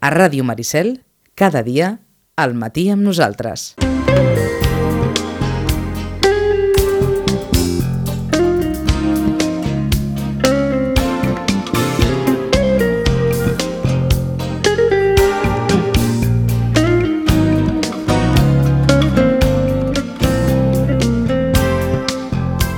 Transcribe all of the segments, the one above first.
A Ràdio Maricel, cada dia, al matí amb nosaltres.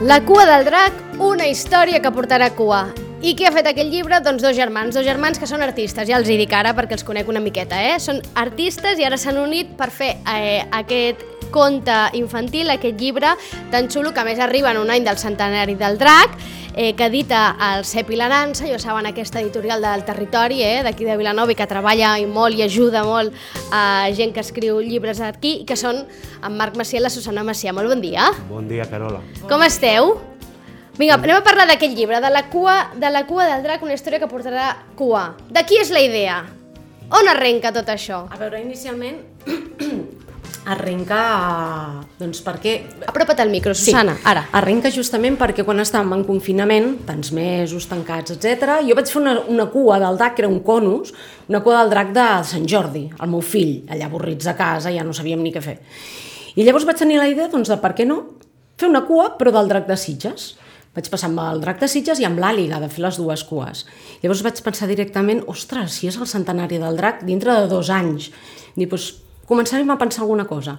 La cua del drac, una història que portarà cua. I qui ha fet aquest llibre? Doncs dos germans, dos germans que són artistes, ja els hi dic ara perquè els conec una miqueta, eh? Són artistes i ara s'han unit per fer eh, aquest conte infantil, aquest llibre tan xulo que a més arriba en un any del centenari del drac, eh, que edita el CEP i l'Arança, ja saben aquesta editorial del territori, eh, d'aquí de Vilanova, i que treballa i molt i ajuda molt a gent que escriu llibres aquí, i que són en Marc Macià i la Susana Macià. Molt bon dia. Bon dia, Carola. Com esteu? Vinga, anem a parlar d'aquest llibre, de la, cua, de la cua del drac, una història que portarà cua. De qui és la idea? On arrenca tot això? A veure, inicialment arrenca, doncs perquè... Apropa't al micro, Susana, sí. ara. Arrenca justament perquè quan estàvem en confinament, tants mesos, tancats, etc, jo vaig fer una, una cua del drac, que era un conus, una cua del drac de Sant Jordi, el meu fill, allà avorrits a casa, ja no sabíem ni què fer. I llavors vaig tenir la idea, doncs, de per què no fer una cua, però del drac de Sitges. Vaig passar amb el drac de Sitges i amb l'àliga de fer les dues cues. Llavors vaig pensar directament, ostres, si és el centenari del drac, dintre de dos anys. Dic, doncs, començarem a pensar alguna cosa.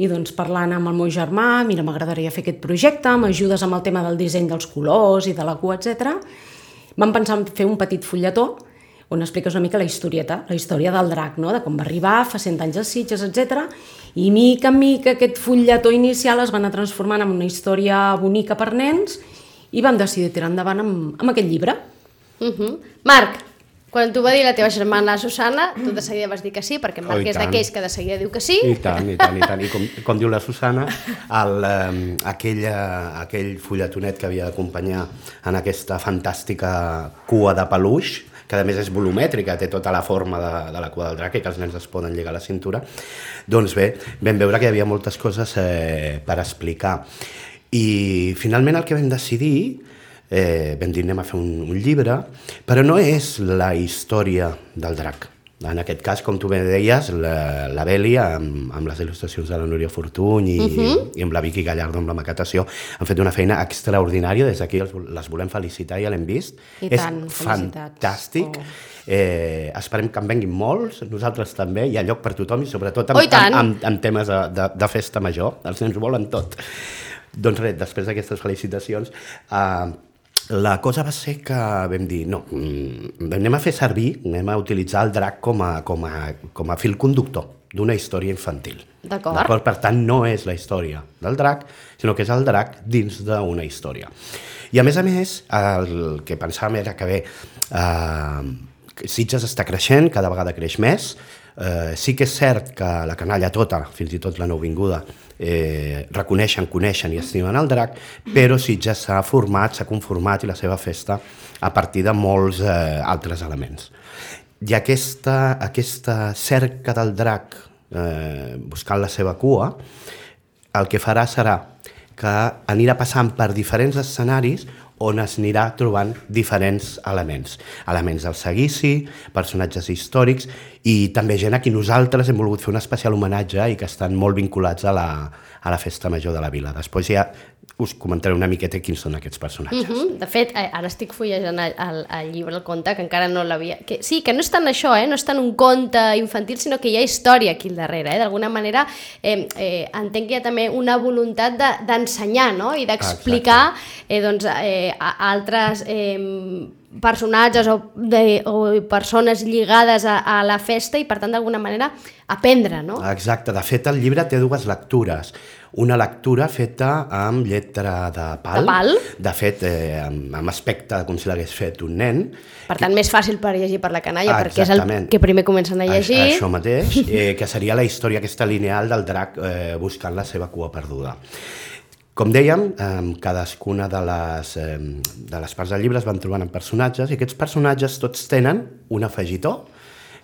I doncs parlant amb el meu germà, mira, m'agradaria fer aquest projecte, m'ajudes amb el tema del disseny dels colors i de la cua, etc. Vam pensar en fer un petit fulletó on expliques una mica la historieta, la història del drac, no? de com va arribar, fa 100 anys a Sitges, etc. I mica en mica aquest fulletó inicial es va anar transformant en una història bonica per nens i vam decidir tirar endavant amb, amb aquest llibre. Uh -huh. Marc, quan t'ho va dir la teva germana Susana, tu de seguida vas dir que sí, perquè en Marc Oh, és d'aquells que de seguida diu que sí. I tant, i tant, i tant. I com, com diu la Susana, el, eh, aquell, eh, aquell fulletonet que havia d'acompanyar en aquesta fantàstica cua de peluix, que a més és volumètrica, té tota la forma de, de la cua del drac i que els nens es poden lligar a la cintura, doncs bé, vam veure que hi havia moltes coses eh, per explicar. I finalment el que vam decidir eh, vam dir anem a fer un, un llibre, però no és la història del drac. En aquest cas, com tu bé deies, la, la Beli, amb, amb les il·lustracions de la Núria Fortuny i, uh -huh. i amb la Vicky Gallardo amb la maquetació, han fet una feina extraordinària, des d'aquí les volem felicitar, ja l'hem vist. I és tant, fantàstic. Oh. Eh, esperem que en venguin molts, nosaltres també, hi ha lloc per tothom i sobretot amb, Oh, i amb, amb, amb temes de, de, de festa major, els nens ho volen tot. Doncs res, després d'aquestes felicitacions, eh, la cosa va ser que vam dir, no, mm, anem a fer servir, anem a utilitzar el drac com a, com a, com a fil conductor d'una història infantil. D'acord. Per tant, no és la història del drac, sinó que és el drac dins d'una història. I a més a més, el que pensàvem era que bé, eh, Sitges està creixent, cada vegada creix més, Eh, sí que és cert que la canalla tota, fins i tot la nouvinguda, eh, reconeixen, coneixen i estimen el drac, però Sitges s'ha format, s'ha conformat i la seva festa a partir de molts eh, altres elements. I aquesta, aquesta cerca del drac eh, buscant la seva cua, el que farà serà que anirà passant per diferents escenaris on es anirà trobant diferents elements. Elements del seguici, personatges històrics i també gent a qui nosaltres hem volgut fer un especial homenatge i que estan molt vinculats a la, a la festa major de la vila. Després ja us comentaré una miqueta quins són aquests personatges. Uh -huh. De fet, ara estic fullejant el, el, el llibre, el conte, que encara no l'havia... Que, sí, que no és tant això, eh? no és tant un conte infantil, sinó que hi ha història aquí al darrere. Eh? D'alguna manera, eh, eh, entenc que hi ha també una voluntat de- d'ensenyar de, no? i d'explicar eh, doncs, eh, altres eh, personatges o, de, o persones lligades a, a la festa i, per tant, d'alguna manera, aprendre, no? Exacte, de fet el llibre té dues lectures. Una lectura feta amb lletra de pal, De pal. de fet eh, amb, amb aspecte com si l'hagués fet un nen. Per tant, més fàcil per llegir per la canalla, perquè és el Exactament. que primer comencen a llegir. Això, això mateix, eh, que seria la història aquesta lineal del drac eh, buscant la seva cua perduda. Com dèiem, eh, cadascuna de les, eh, de les parts del llibre es van trobant en personatges i aquests personatges tots tenen un afegitó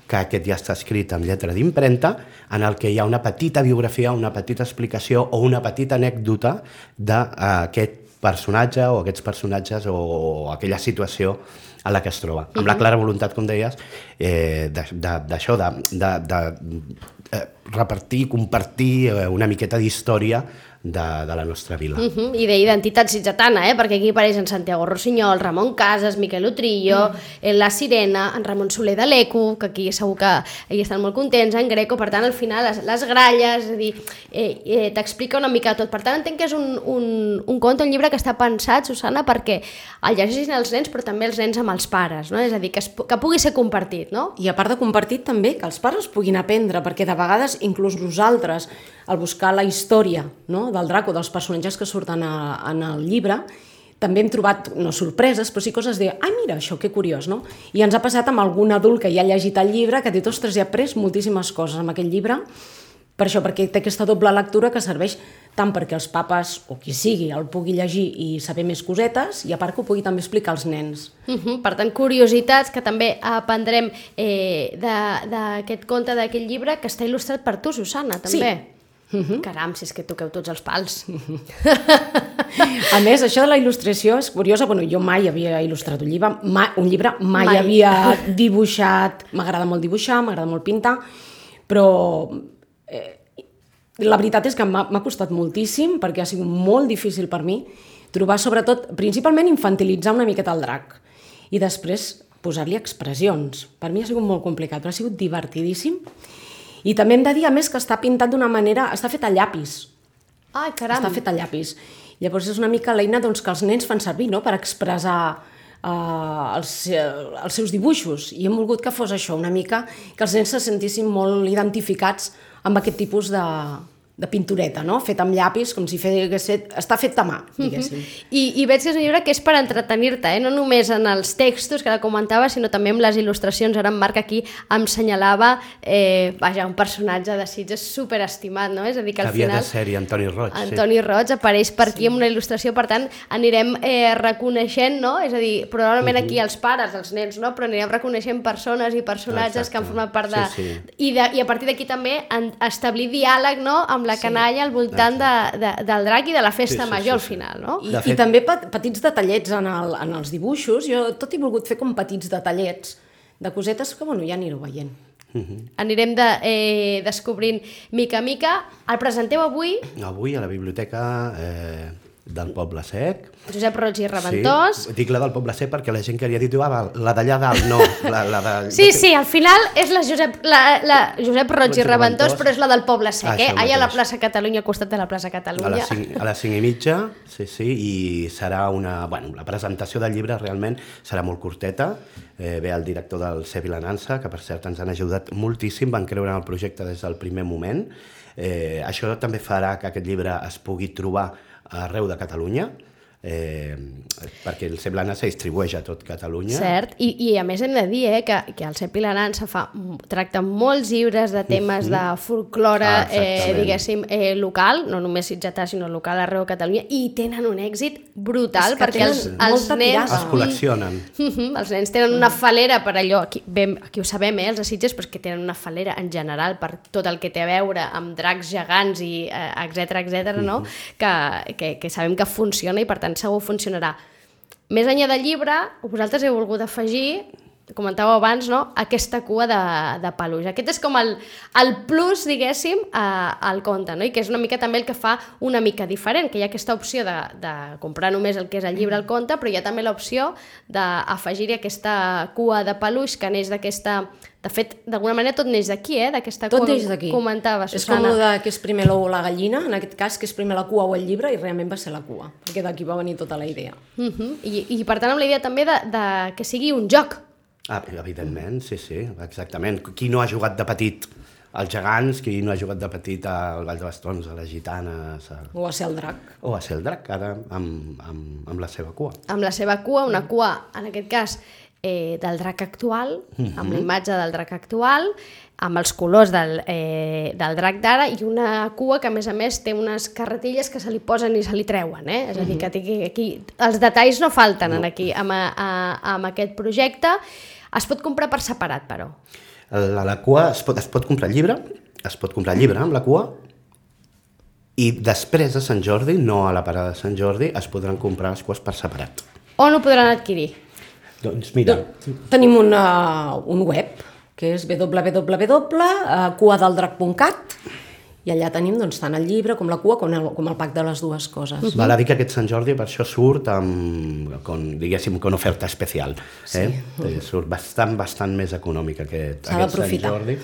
que aquest ja està escrit amb lletra d'impremta, en el que hi ha una petita biografia, una petita explicació o una petita anècdota d'aquest personatge o aquests personatges o aquella situació a la que es troba. Amb la clara voluntat, com deies, eh, de- de- d'això, de, de, de, de eh, repartir, compartir eh, una miqueta d'història de, de la nostra vila. Uh -huh. I d'identitat sitgetana, eh? perquè aquí apareixen Santiago Rossinyol, Ramon Casas, Miquel Utrillo, mm. la Sirena, en Ramon Soler de l'ECO, que aquí segur que hi estan molt contents, en Greco, per tant, al final, les, les gralles, és a dir, eh, eh, t'explica una mica tot. Per tant, entenc que és un, un, un conte, un llibre que està pensat, Susana, perquè el llegeixin els nens, però també els nens amb els pares, no? És a dir, que, es, que pugui ser compartit, no? I a part de compartit també, que els pares puguin aprendre, perquè de vegades inclús nosaltres, al buscar la història no, del Draco, dels personatges que surten a, en el llibre, també hem trobat, no sorpreses, però sí coses de, ai mira, això que curiós, no? I ens ha passat amb algun adult que ja ha llegit el llibre, que ha dit, ostres, he après moltíssimes coses amb aquest llibre, per això, perquè té aquesta doble lectura que serveix tant perquè els papes, o qui sigui, el pugui llegir i saber més cosetes, i a part que ho pugui també explicar als nens. Uh -huh. Per tant, curiositats que també aprendrem eh, de- d'aquest conte, d'aquest llibre, que està il·lustrat per tu, Susana, també. Uh -huh. Caram, si és que toqueu tots els pals. A més, això de la il·lustració és curiosa. Bueno, jo mai havia il·lustrat un llibre, mai, un llibre mai, Mai. havia dibuixat. M'agrada molt dibuixar, m'agrada molt pintar, però eh, la veritat és que m'ha costat moltíssim perquè ha sigut molt difícil per mi trobar, sobretot, principalment infantilitzar una miqueta el drac i després posar-li expressions. Per mi ha sigut molt complicat, però ha sigut divertidíssim. I també hem de dir, a més, que està pintat d'una manera... Està fet a llapis, Ai, caram. està fet a llapis. Llavors és una mica l'eina doncs, que els nens fan servir no? per expressar uh, els, uh, els seus dibuixos. I hem volgut que fos això, una mica que els nens se sentissin molt identificats amb aquest tipus de, de pintureta, no? fet amb llapis, com si fes, està fet a mà, diguéssim. I, I veig que és un llibre que és per entretenir-te, eh? no només en els textos que ara comentava, sinó també amb les il·lustracions. Ara en Marc aquí em senyalava eh, vaja, un personatge de Sitges superestimat, no? És a dir, que Que al havia final... de ser-hi Antoni Roig. Antoni Roig apareix per aquí amb una il·lustració, per tant, anirem eh, reconeixent, no? És a dir, probablement aquí els pares, els nens, no? Però anirem reconeixent persones i personatges Exacte. que han format part de... Sí, sí. I, de, I a partir d'aquí també en, establir diàleg, no?, amb la canalla al voltant de, de, del drac i de la festa Sí, sí, major sí, al sí. final, no? I, De I fet- també pet, petits detallets en, el, en els dibuixos. Jo tot he volgut fer com petits detallets de cosetes que, bueno, ja anireu veient. Anirem de, eh, descobrint mica a mica. El presenteu avui, Avui a la biblioteca eh, del Poble Sec. Josep Roig i Reventós. Sí, dic la del Poble Sec perquè la gent que havia dit, ah, la d'allà dalt, no, la, la de... Sí, sí, al final és la Josep, la, la Josep Roig i Roig i Reventós, però és la del Poble Sec, Ah, eh? Allà a la plaça Catalunya, al costat de la plaça A Catalunya. les, 5, a les 5 i mitja, sí, sí, i serà una... Bueno, la presentació del llibre realment serà molt curteta. Eh, ve el director del CE Vilanança, que per cert ens han ajudat moltíssim, van creure en el projecte des del primer moment. Eh, això també farà que aquest llibre es pugui trobar arreu de Catalunya, eh, perquè el CE Vilanança distribueix a tot Catalunya. Cert, I, i a més hem de dir eh, que, que el CEP Vilanança fa, tracta molts llibres de temes de folklore, Ah, eh, diguéssim, eh, local, no només sitgetà, sinó local arreu de Catalunya, i tenen un èxit brutal, perquè els, els nens... tirada. Es col·leccionen. Mhm, els nens tenen una falera per allò, aquí, ben, aquí ho sabem, eh, els de Sitges, però que tenen una falera en general per tot el que té a veure amb dracs gegants i eh, etc etc no? que, que, que sabem que funciona i per tant segur funcionarà. Més enllà del llibre, vosaltres heu volgut afegir comentàveu abans, no? aquesta cua de, de peluix. Aquest és com el, el plus, diguéssim, a, al conte, no? i que és una mica també el que fa una mica diferent, que hi ha aquesta opció de, de comprar només el que és el llibre, el conte, però hi ha també l'opció d'afegir-hi aquesta cua de peluix que neix d'aquesta... De fet, d'alguna manera tot neix d'aquí, eh? d'aquesta cua d'aquí. comentava, És com Susana. el de que és primer l'ou o la gallina, en aquest cas, que és primer la cua o el llibre, i realment va ser la cua, perquè d'aquí va venir tota la idea. Uh -huh. I, I per tant amb la idea també de, de que sigui un joc, Ah, evidentment, sí, sí, exactament. Qui no ha jugat de petit als gegants, qui no ha jugat de petit al Vall de Bastons, a les gitanes, a... O a ser el drac. o a ser el drac, ara amb, amb, amb la seva cua. amb la seva cua, una cua, en aquest cas, eh, del drac actual, amb la imatge del drac actual, amb els colors del, eh, del drac d'ara i una cua que, a més a més, té unes carretilles que se li posen i se li treuen. Eh? És a dir, que aquí, aquí els detalls no falten en aquí, amb, a, a, amb aquest projecte. Es pot comprar per separat, però. La, la cua, es pot, es pot comprar llibre, es pot comprar llibre amb la cua, i després de Sant Jordi, no a la parada de Sant Jordi, es podran comprar les cues per separat. On ho podran adquirir? Doncs mira, Tenim una, un web, que és www.cuadeldrac.cat i allà tenim doncs, tant el llibre com la cua com el, com el pack de les dues coses. val a dir que aquest Sant Jordi per això surt amb, con, diguéssim, con oferta especial. Eh? Sí. Surt bastant, bastant més econòmic aquest, aquest Sant. Jordi.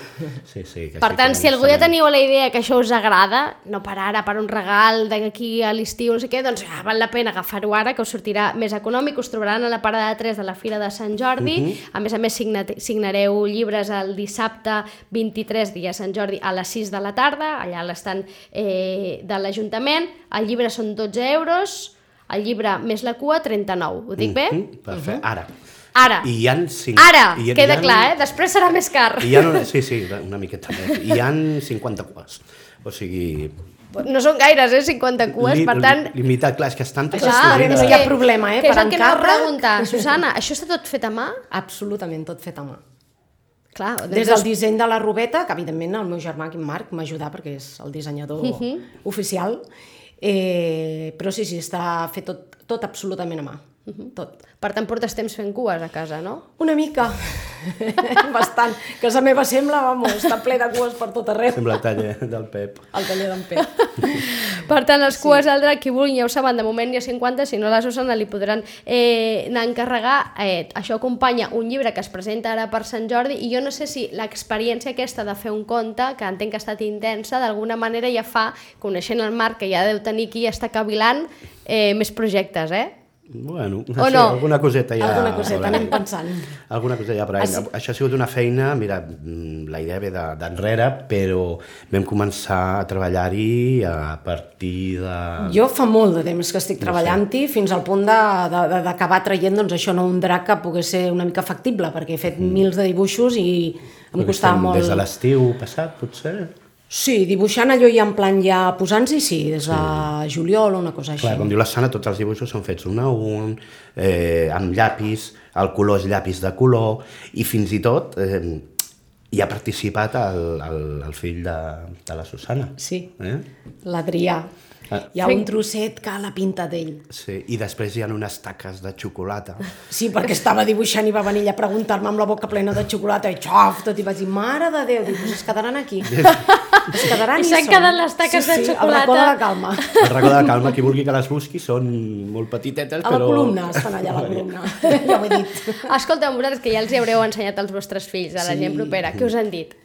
Sí, sí, que Per sí, tant, que si algú ja teniu la idea que això us agrada, no per ara, per un regal d'aquí a l'estiu, no sé què, doncs ah, val la pena agafar-ho ara, que us sortirà més econòmic, us trobaran a la parada de 3 de la Fira de Sant Jordi, Mhm. a més a més signa signareu llibres el dissabte 23, dia Sant Jordi, a les 6 de la tarda, allà a l'estand eh, de l'Ajuntament, el llibre són 12 euros, el llibre més la cua 39, ho dic bé? Mhm, Perfecte, ara. Ara, I hi ha cinc... ara, i hi ha- queda hi ha- clar, eh? Després serà més car. I hi ha, sí, sí, una miqueta més. I hi ha 50 cues. O sigui... No són gaires, eh, 50 cues, li- per tant, Limitat, clar, és que estan totes Clar, no hi ha problema, eh, Que és per el que anava a encàrrec. preguntar, Susana, això està tot fet a mà? Absolutament tot fet a mà. Clar, Des del disseny de la robeta, que evidentment el meu germà, en Marc, m'ajuda perquè és el dissenyador oficial, eh, però sí, sí, està fet tot, tot absolutament a mà. Tot. Per tant, portes temps fent cues a casa, no? Una mica, bastant. Casa meva sembla, vamos, està ple de cues per tot arreu. Sembla el taller del Pep. El taller d'en Pep. Per tant, les cues del drac, qui vulgui, ja ho saben, de moment hi ha 50, si no la Susana li podran eh, anar a encarregar. Eh, això acompanya un llibre que es presenta ara per Sant Jordi i jo no sé si l'experiència aquesta de fer un conte, que entenc que ha estat intensa, d'alguna manera ja fa, coneixent el Marc, que ja deu tenir ja està cavilant, eh, més projectes, eh? Bueno, O sí, no? alguna coseta ja... Alguna coseta, anem pensant. Alguna cosa ja, però això... això ha sigut una feina, mira, mm, la idea ve de- d'enrere, però vam començar a treballar-hi a partir de... Jo fa molt de temps que estic treballant-hi, fins al punt de- de- de- d'acabar traient, doncs això, no un drac que pogués ser una mica factible, perquè he fet mils de dibuixos i em Perquè costava molt... Des de l'estiu passat, potser? Sí, dibuixant allò ja en plan ja posant-s'hi, sí, des de juliol o una cosa així. Clar, com diu la Sana, tots els dibuixos són fets un a un, eh, amb llapis, el color és llapis de color, i fins i tot eh, hi ha participat el, el, el fill de, de la Susana. Sí, Eh? l'Adrià. Ah. Hi ha un trosset que l'ha pintat ell. Sí, i després hi ha unes taques de xocolata. Sí, perquè estava dibuixant i va venir ella a preguntar-me amb la boca plena de xocolata i xof, tot i vaig dir, mare de Déu, dic, pues es quedaran aquí. es quedaran I i s'han quedat les taques sí, de sí, xocolata. el racó de la calma. El racó de la calma, qui vulgui que les busqui, són molt petitetes, A la però... columna, estan allà a la columna. ja ho he dit. Escolta, vosaltres que ja els hi haureu ensenyat als vostres fills, a la Sí. gent propera, què us han dit?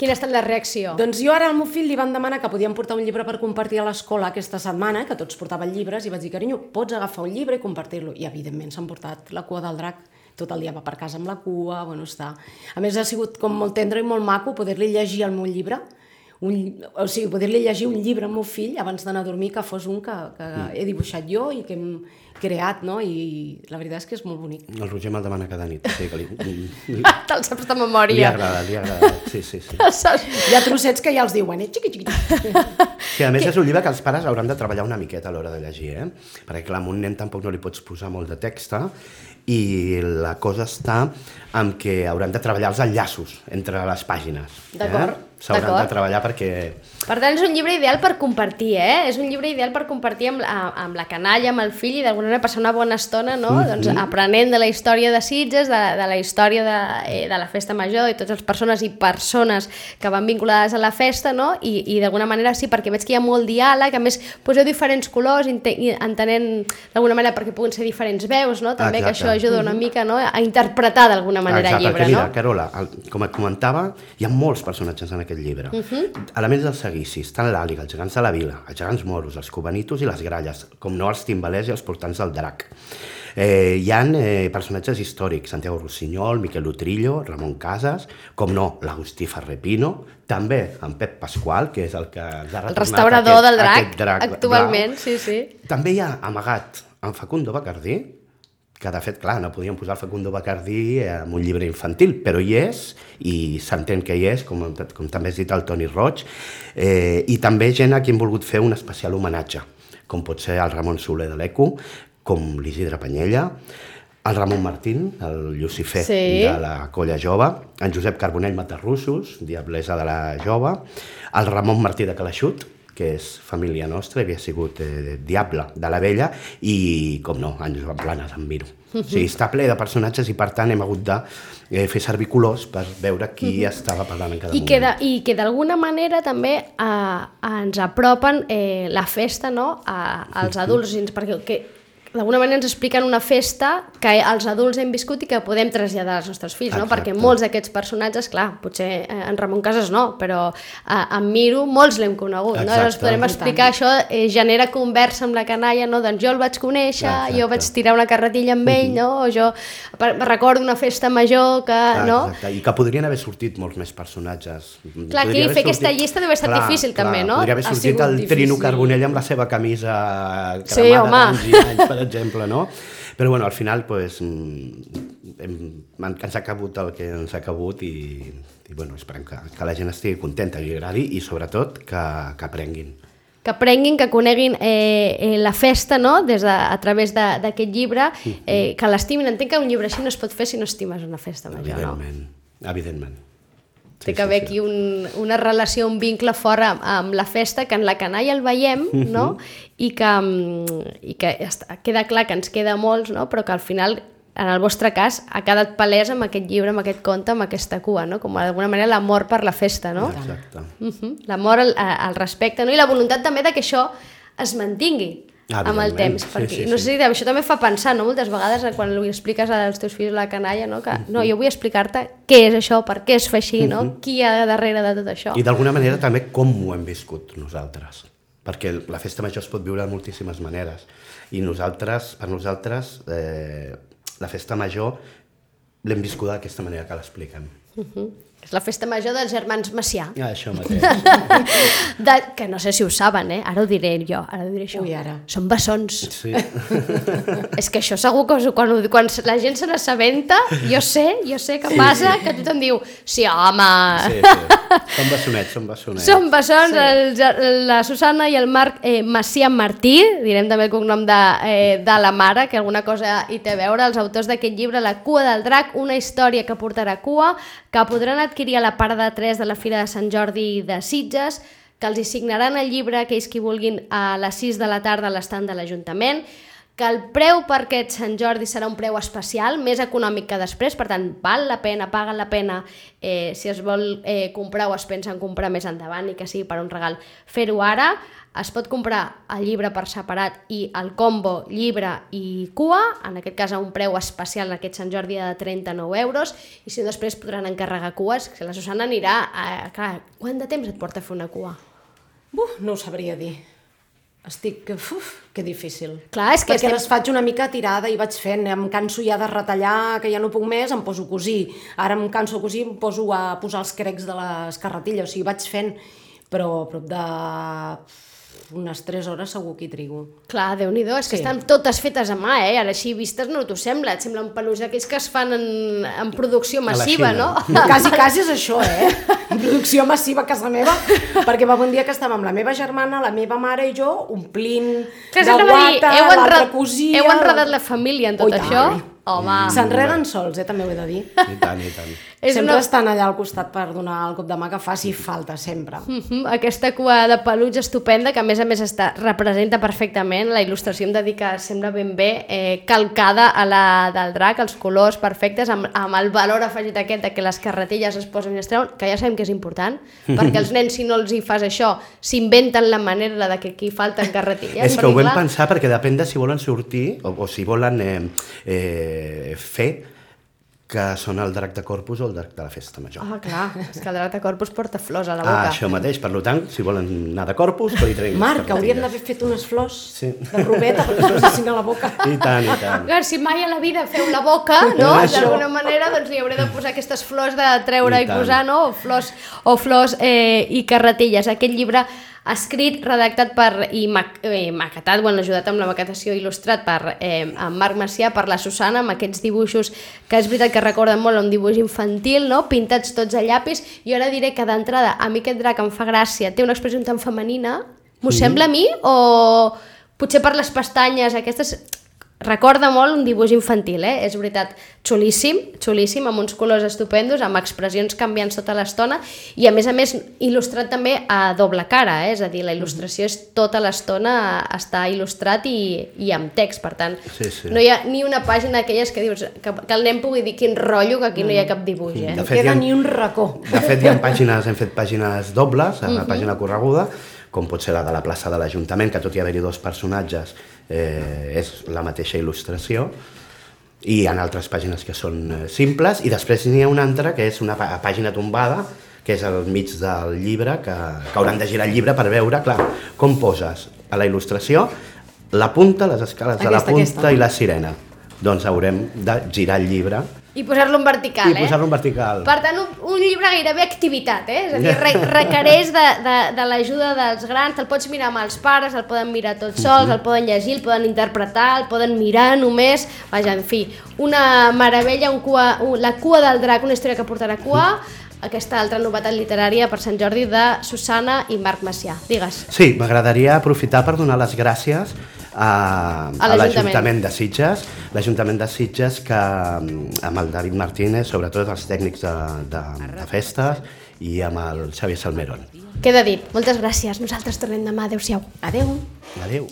Quina ha estat la reacció? Doncs jo ara al meu fill li van demanar que podíem portar un llibre per compartir a l'escola aquesta setmana, que tots portaven llibres, i vaig dir, carinyo, pots agafar un llibre i compartir-lo. I evidentment s'han portat la cua del drac, tot el dia va per casa amb la cua, bueno, està... A més ha sigut com molt tendre i molt maco poder-li llegir el meu llibre, un, o sigui, poder-li llegir un llibre al meu fill abans d'anar a dormir que fos un que, que he dibuixat jo i que hem creat, no? I la veritat és que és molt bonic. El Roger me'l demana cada nit. Sí, que li, li, Te'l saps de li memòria. agrada, li agrada. Sí, sí, sí. Hi ha trossets que ja els diuen, eh? Xiqui, xiqui. Sí, a més és un llibre que els pares hauran de treballar una miqueta a l'hora de llegir, eh? Perquè clar, a un nen tampoc no li pots posar molt de text i la cosa està en què hauran de treballar els enllaços entre les pàgines. D'acord, Eh? S'hauran de treballar perquè... Per tant, és un llibre ideal per compartir, eh? És un llibre ideal per compartir amb, la- amb la canalla, amb el fill i d'alguna manera passar una bona estona, no? doncs aprenent de la història de Sitges, de, de la història de, eh, de la festa major i totes les persones i persones que van vinculades a la festa, no? I, i d'alguna manera sí, perquè veig que hi ha molt diàleg, a més poseu diferents colors, entenent d'alguna manera perquè puguin ser diferents veus, no? També que Exacte. això ajuda una mica no? a interpretar d'alguna manera Exacte, el llibre, perquè mira, no? Carola, el, com et comentava, hi ha molts personatges en aquest llibre. Uh -huh. Elements dels seguicis, tant l'àliga, els gegants de la vila, els gegants moros, els cubanitos i les gralles, com no els timbalers i els portants del drac. Eh, hi ha eh, personatges històrics, Santiago Rossinyol, Miquel Utrillo, Ramon Casas, com no, l'Agustí Ferrepino, també en Pep Pasqual, que és el que ens ha El restaurador aquest, del drac, drac actualment, blau. sí, sí. També hi ha amagat en Facundo Bacardí, que de fet, clar, no podíem posar el Facundo Bacardí en un llibre infantil, però hi és, i s'entén que hi és, com, com també has dit el Toni Roig, eh, i també gent a qui hem volgut fer un especial homenatge, com pot ser el Ramon Soler de l'ECO, com l'Isidre Panyella, el Ramon Martín, el Lucifer Sí. de la Colla Jove, en Josep Carbonell Matarrussos, diablesa de la Jove, el Ramon Martí de Calaixut, que és família nostra, havia sigut eh, diable de la vella, i, com no, en Joan Planes, en Miro. O sigui, està ple de personatges i per tant hem hagut de eh, fer servir colors per veure qui estava parlant en cada I moment. que, de, I que d'alguna manera també eh, ens apropen eh, la festa no? a, als adults, perquè que, d'alguna manera ens expliquen una festa que els adults hem viscut i que podem traslladar als nostres fills, no? Exacte. perquè molts d'aquests personatges, clar, potser eh, en Ramon Casas no, però eh, en Miro molts l'hem conegut, no? Exacte. Llavors podem explicar això, eh, genera conversa amb la canalla, no? doncs jo el vaig conèixer, Exacte. jo vaig tirar una carretilla amb ell, no? o jo recordo una festa major que... Ah, no? Exacte, i que podrien haver sortit molts més personatges. Clar, aquí haver fer aquesta llista deve ser difícil, també, no? Podria haver Ha sortit el Trino difícil. Carbonell amb la seva camisa cremada Sí, d'anys i anys, per exemple, no? Però bueno, al final pues, mm, hem, ens ha cabut el que ens ha cabut i, i bueno, esperem que, que la gent estigui contenta, i li agradi i sobretot que, que aprenguin. que aprenguin, que coneguin eh, eh, la festa no? Des de, a través d'aquest llibre, eh, que l'estimin. Entenc que un llibre així no es pot fer si no estimes una festa major, no? Evidentment, evidentment. Té que haver aquí un, una relació, un vincle fort amb, la festa, que en la canalla el veiem, no? I que, mm, i que està, queda clar que ens queda molts, no? Però que al final, en el vostre cas, ha quedat palès amb aquest llibre, amb aquest conte, amb aquesta cua, no? Com d'alguna manera l'amor per la festa, no? Exacte. Uh -huh. L'amor al, al respecte, no? I la voluntat també de que això es mantingui Ah, amb el temps, Sí, perquè sí, no sí. sé si això també fa pensar, no? Moltes vegades quan li expliques als teus fills la canalla, no? Que, no, jo vull explicar-te què és això, per què es fa així, no? Qui hi ha darrere de tot això. I d'alguna manera també com ho hem viscut nosaltres. Perquè la festa major es pot viure de moltíssimes maneres. I nosaltres, per nosaltres, eh, la festa major l'hem viscut d'aquesta manera que l'expliquem. És la festa major dels germans Macià. Ah, això mateix. De, que no sé si ho saben, eh? Ara ho diré jo, ara ho diré això. Ui, ara. Són bessons. Sí. És que això segur que us- quan, ho- quan la gent se n'assabenta, jo sé, jo sé què passa, que tothom diu, sí, home, sí, sí. Són bessonets, són bessonets. Són bessons, sí. el, la Susana i el Marc eh, Macià Martí, direm també el cognom de, eh, de la mare, que alguna cosa hi té a veure, els autors d'aquest llibre, La cua del drac, una història que portarà cua, que podran adquirir a la part de 3 de la Fira de Sant Jordi de Sitges, que els hi signaran el llibre aquells qui vulguin a les 6 de la tarda a l'estand de l'Ajuntament, que el preu per aquest Sant Jordi serà un preu especial, més econòmic que després, per tant, val la pena, paga la pena, eh, si es vol eh, comprar o es pensa en comprar més endavant i que sigui per un regal, fer-ho ara. Es pot comprar el llibre per separat i el combo llibre i cua, en aquest cas a un preu especial en aquest Sant Jordi de 39 euros, i si no després podran encarregar cues, que la Susana anirà... A, clar, quant de temps et porta fer una cua? Buf, no ho sabria dir. Estic... Uf, que difícil. Clar, és que Perquè estem- les faig una mica tirada i vaig fent. Em canso ja de retallar, que ja no puc més, em poso a cosir. Ara em canso de cosir, em poso a posar els crecs de les carretilles. O sigui, vaig fent, però a prop de unes 3 hores segur que hi trigo. Clar, déu nhi és que Sí. estan totes fetes a mà, eh? Ara així vistes no t'ho sembla, et sembla un peluix d'aquells que es fan en, en producció massiva, no? Quasi, quasi és això, eh? Producció massiva a casa meva, perquè va un dia que estàvem amb la meva germana, la meva mare i jo, omplint Que de guata, enredat, cosia... heu enredat la família en tot Oh, això? tant. Home, S'enreden sols, eh, també ho he de dir. I tant, i tant. és sempre una... estan allà al costat per donar el cop de mà que faci falta, sempre. Mhm, aquesta cua de peluig estupenda, que a més a més està, representa perfectament, la il·lustració em dedica, sembla ben bé, eh, calcada a la del drac, els colors perfectes, amb, amb el valor afegit aquest de que les carretilles es posen i es treuen, que ja sabem que és important, perquè els nens, si no els hi fas això, s'inventen la manera de que aquí falten carretilles. És que ho vam clar, pensar perquè depèn de si volen sortir o, o si volen eh, eh, fer que són el drac de Corpus o el drac de la festa major. Ah, clar, és que el drac de corpus porta flors a la Ah, boca. això mateix, per tant, si volen anar de Corpus, que li treguin Marc, hauríem d'haver fet unes flors Sí. de robeta perquè es posessin a la boca. I tant, i tant. Clar, si mai a la vida feu la boca, no? D'alguna manera, doncs li hauré de posar aquestes flors de treure I i, tant. posar, no? O flors, o flors eh, i carretilles. Aquest llibre escrit, redactat per, i mac, eh, maquetat, bueno, ajudat amb la maquetació il·lustrat per eh, en Marc Macià, per la Susana, amb aquests dibuixos que és veritat que recorden molt a un dibuix infantil, no? pintats tots a llapis. Jo ara diré que d'entrada a mi aquest drac em fa gràcia, té una expressió tan femenina, m'ho sembla a mi? O potser per les pestanyes aquestes recorda molt un dibuix infantil, eh? És veritat, xulíssim, xulíssim, amb uns colors estupendos, amb expressions canviants tota l'estona i a més a més il·lustrat també a doble cara, eh? És a dir, la il·lustració és tota l'estona està il·lustrat i, i amb text, per tant, Sí, sí. no hi ha ni una pàgina d'aquelles que dius que, que el nen pugui dir quin rotllo, que aquí no hi ha cap dibuix, eh? De No fet, hi queda ha- ni un racó. De fet, hi ha pàgines, hem fet pàgines dobles, a la pàgina correguda, com pot ser la de la plaça de l'Ajuntament, que tot i haver-hi dos personatges eh, és la mateixa il·lustració, i ha altres pàgines que són eh, simples, i després n'hi ha una altra que és una pà- pàgina tombada, que és al mig del llibre, que, que hauran de girar el llibre per veure, clar, com poses a la il·lustració la punta, les escales de la Aquesta, punta aquesta. i la sirena. Doncs haurem de girar el llibre I posar-lo en vertical, i eh? posar-lo en vertical. Per tant, un, un llibre gairebé activitat, eh? És a dir, re, requereix de, de, de l'ajuda dels grans, te'l pots mirar amb els pares, el poden mirar tots sols, el poden llegir, el poden interpretar, el poden mirar només... Vaja, en fi, una meravella, un cua, un, la cua del drac, una història que portarà cua, aquesta altra novetat literària per Sant Jordi de Susana i Marc Macià. Digues. Sí, m'agradaria aprofitar per donar les gràcies a, A l'Ajuntament. de Sitges, l'Ajuntament de Sitges que mm, amb el David Martínez, sobretot els tècnics de, de, de festes i amb el Xavier Salmeron. Queda dit. Moltes gràcies. Nosaltres tornem demà. Adéu-siau. Adeu. Adéu.